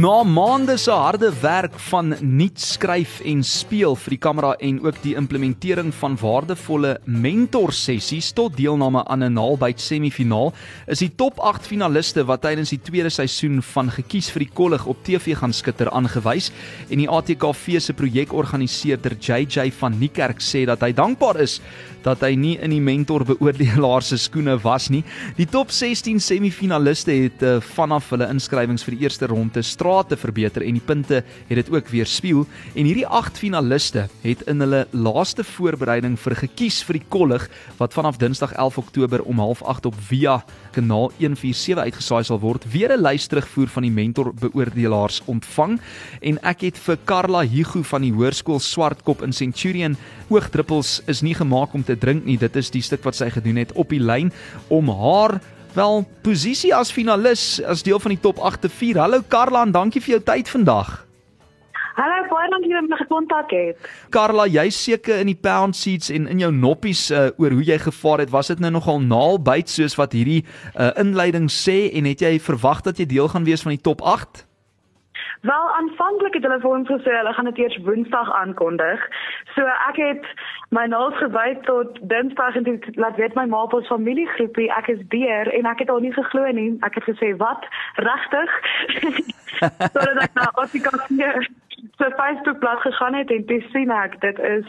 Na maande se harde werk van nuut skryf en speel vir die kamera en ook die implementering van waardevolle mentor sessies tot deelname aan 'n naalbyt semifinaal, is die top 8 finaliste wat tydens die tweede seisoen van Gekies vir die Kollig op TV gaan skitter aangewys en die ATKV se projekorganiseerder JJ van Niekerk sê dat hy dankbaar is dat hy nie in die mentor beoordelaar se skoene was nie. Die top 16 semifinaliste het uh, vanaf hulle inskrywings vir die eerste ronde strate verbeter en die punte het dit ook weer spieël en hierdie 8 finaliste het in hulle laaste voorbereiding vir gekies vir die kollig wat vanaf Dinsdag 11 Oktober om 08:30 op Via kanaal 147 uitgesaai sal word weer 'n lys terugvoer van die mentor beoordelaars ontvang en ek het vir Karla Hugo van die hoërskool Swartkop in Centurion oogdruppels is nie gemaak om te drink nie. Dit is die stuk wat sy gedoen het op die lyn om haar wel posisie as finalis as deel van die top 8 te vier. Hallo Karla dankie vir jou tyd vandag. Hallo, baie dankie dat jy my gekontak het. Karla, jy seker in die pound seats en in jou noppies uh, oor hoe jy gevaar het. Was dit nou nogal naalbyt soos wat hierdie uh, inleiding sê en het jy verwag dat jy deel gaan wees van die top 8? Wel aanvanklik het hulle vir ons gesê hulle gaan dit eers Woensdag aankondig. So ek het my naels gebyt tot Dinsdag en dit laat weet my ma op ons familiegroepie ek is beer en ek het al nie geglo nie. Ek het gesê wat regtig? Sodat ek na Afrika se Facebook bladsy gegaan het en dis sien ek dit is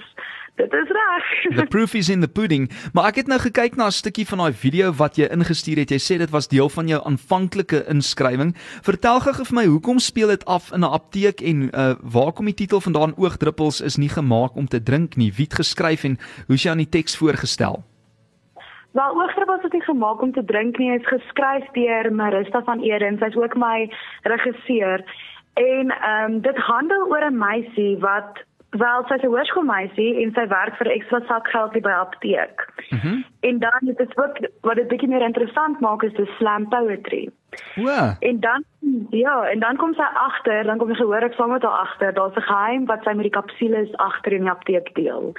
Dit is reg. the proof is in the pudding. Maar ek het nou gekyk na 'n stukkie van daai video wat jy ingestuur het. Jy sê dit was deel van jou aanvanklike inskrywing. Vertel gou vir my, hoekom speel dit af in 'n apteek en uh waar kom die titel vandaan Oogdruppels is nie gemaak om te drink nie. Wie het geskryf en hoe is jy aan die teks voorgestel? Wel, Oogdruppels is nie gemaak om te drink nie. Dit is geskryf deur Marista van Eden. Sy's ook my regisseur. En ehm um, dit handel oor 'n meisie wat Wel, sy's 'n hoërskoolmeisie en sy werk vir ekstra sakgeld by 'n apteek. Mm en dan is dit ook wat dit bietjie meer interessant maak is die slam poetry. Wow. En dan ja, en dan kom sy agter, dan kom sy gehoor ek saam met haar agter, daar's 'n geheim wat sy met die kapsules agter in die apteek deel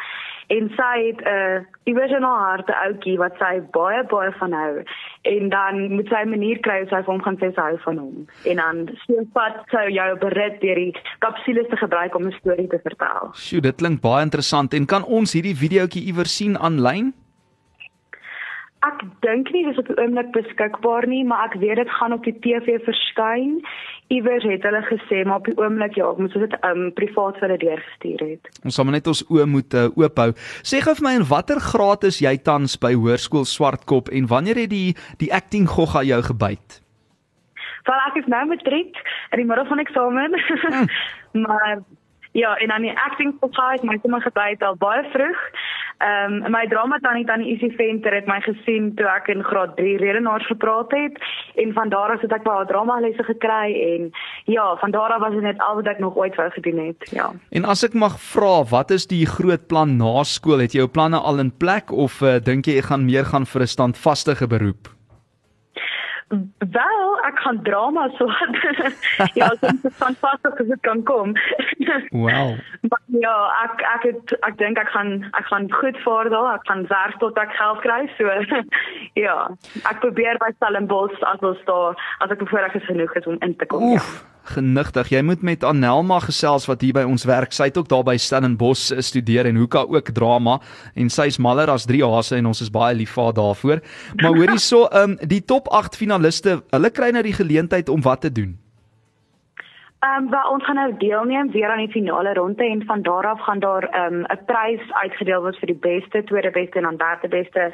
en sy het 'n uh, iewers in haar hart 'n ouetjie wat sy baie baie van hou en dan moet sy 'n manier kry hoe sy vir hom gaan sê sy hou van hom en dan so vat sy jou berit deur die kapsules te gebruik om 'n storie te vertel. Sjoe, dit klink baie interessant en kan ons hierdie videoetjie iewers sien aanlyn? Ek dink nie dis op die oomblik beskikbaar nie, maar ek weet dit gaan op die TV verskyn. Iewers het hulle gesê, maar op die oomblik ja, ek moet dit um privaat vir hulle deurgestuur het. Ons sal net ons oë moet uh, oophou. Sê gou vir my in watter graad is jy tans by Hoërskool Swartkop en wanneer het die die acting gogga jou gebyt? Wel ek is nou matriek in die middel van eksamen. Hmm. maar ja, en dan die acting gogga het my sommer gebyt al baie vroeg. Ehm um, my drama tannie tannie Isie Venter het my gesien toe ek in graad 3 redenaars gepraat het en van daar af het ek baie drama lesse gekry en ja, van daar af was dit net al wat ek nog ooit wou gedoen het. Ja. En as ek mag vra, wat is die groot plan na skool? Het jy jou planne al in plek of uh, dink jy jy gaan meer gaan vir 'n standvaste beroep? Wel, ek kan drama so. ja, dit is fantasties as dit kan kom. wow. Maar ja, ek ek het ek dink ek gaan ek gaan goed vaar daar. Ek gaan werk tot ek geld kry. So ja, ek probeer by Stellenbosch as ons daar as ek voorreg is genoeg is om in te kom. Ja. Oef. Ja genigtig. Jy moet met Anelma gesels wat hier by ons werk. Sy het ook daar by Stellenbosch studeer en hoeka ook drama en sy's maller as drie hase en ons is baie lief vir daarvoor. Maar hoorie so, ehm um, die top 8 finaliste, hulle kry nou die geleentheid om wat te doen. Ehm um, ons gaan nou deelneem weer aan die finale ronde en van daar af gaan daar ehm um, 'n prys uitgedeel word vir die beste, tweede beste en dan derde beste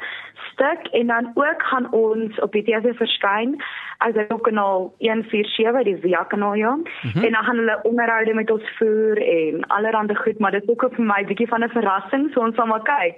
stuk en dan ook gaan ons op die TV verskyn as dit op kanaal 147 die Via kanaal ja. Mm -hmm. En dan gaan hulle onderhoude met ons voer en allerlei goed, maar dit is ook vir my 'n bietjie van 'n verrassing, so ons sal maar kyk.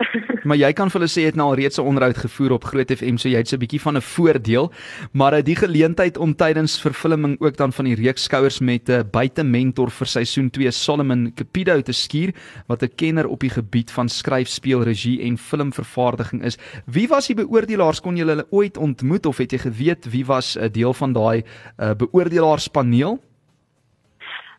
maar jy kan vir hulle sê jy het nou al reeds 'n onderhoud gevoer op Groot FM, so jy het so 'n bietjie van 'n voordeel, maar uh, die geleentheid om tydens vervulling ook dan van die reeks skouers met 'n buitementor vir seisoen 2 Solomon Capido te skuur wat 'n kenner op die gebied van skryf, speel, regie en filmvervaardiging is. Wie was die beoordelaars kon jy hulle ooit ontmoet of het jy geweet wie was 'n deel van daai uh, beoordelaarspaneel?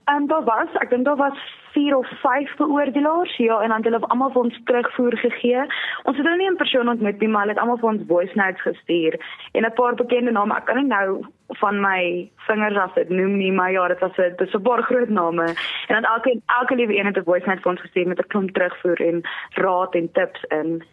Ehm, daar was, ek dink daar was 4 of 5 beoordelaars, ja, en dan het hulle almal vir ons terugvoer gegee. Ons het hulle nie in persoon ontmoet nie, maar hulle het almal vir ons voice notes gestuur en 'n paar bekende name. Ek kan nie nou van my vingers af dit noem nie, maar ja, dit was 'n dis 'n baie groot name. En dan elke elke liewe een het 'n voice note vir ons gestuur met 'n klomp terugvoer en raad en tips in.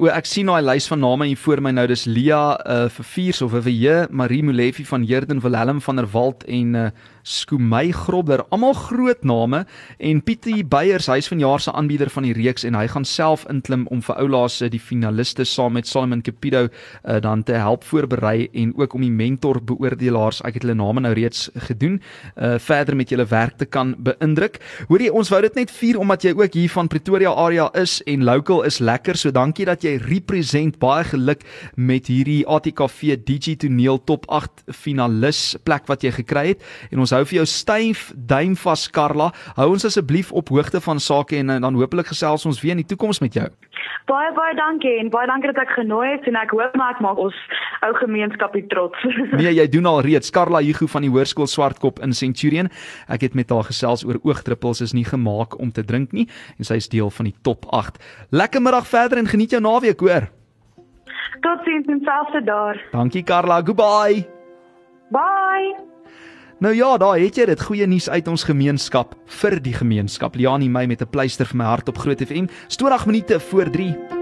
O, ek sien daai lys van name hier voor my nou. Dis Lia uh vir Viers of vir J, Marie Molefe van Herden Willem van der Walt en uh Skomey Grobler, almal groot name en Pietie Beyers, hy's vanjaar se aanbieder van die reeks en hy gaan self inklim om vir oulaas se die finaliste saam met Solomon Capido uh, dan te help voorberei en ook om die mentor beoordelaars, ek het hulle name nou reeds gedoen, uh verder met julle werk te kan beïndruk. Hoorie, ons wou dit net vier omdat jy ook hier van Pretoria area is en local is lekker, so dankie dat jy represent baie geluk met hierdie ATKV DJ toneel top 8 finalis plek wat jy gekry het en ons hou vir jou styf duim vas Karla. Hou ons asseblief op hoogte van sake en dan hopelik gesels ons weer in die toekoms met jou. Baie baie dankie en baie dankie dat ek genooi is en ek hoop maar ek maak ons ou gemeenskapie trots. nee, jy doen al reeds Karla Hugo van die Hoërskool Swartkop in Centurion. Ek het met haar gesels oor oogdruppels is nie gemaak om te drink nie en sy is deel van die top 8. Lekker middag verder en geniet jou naweek, hoor. Totsiens en selfs daar. Dankie Karla, goodbye. Bye. Nou ja, daar het jy dit goeie nuus uit ons gemeenskap vir die gemeenskap. Liani my met 'n pleister vir my hart op Groot FM. Stoor 8 minute voor 3.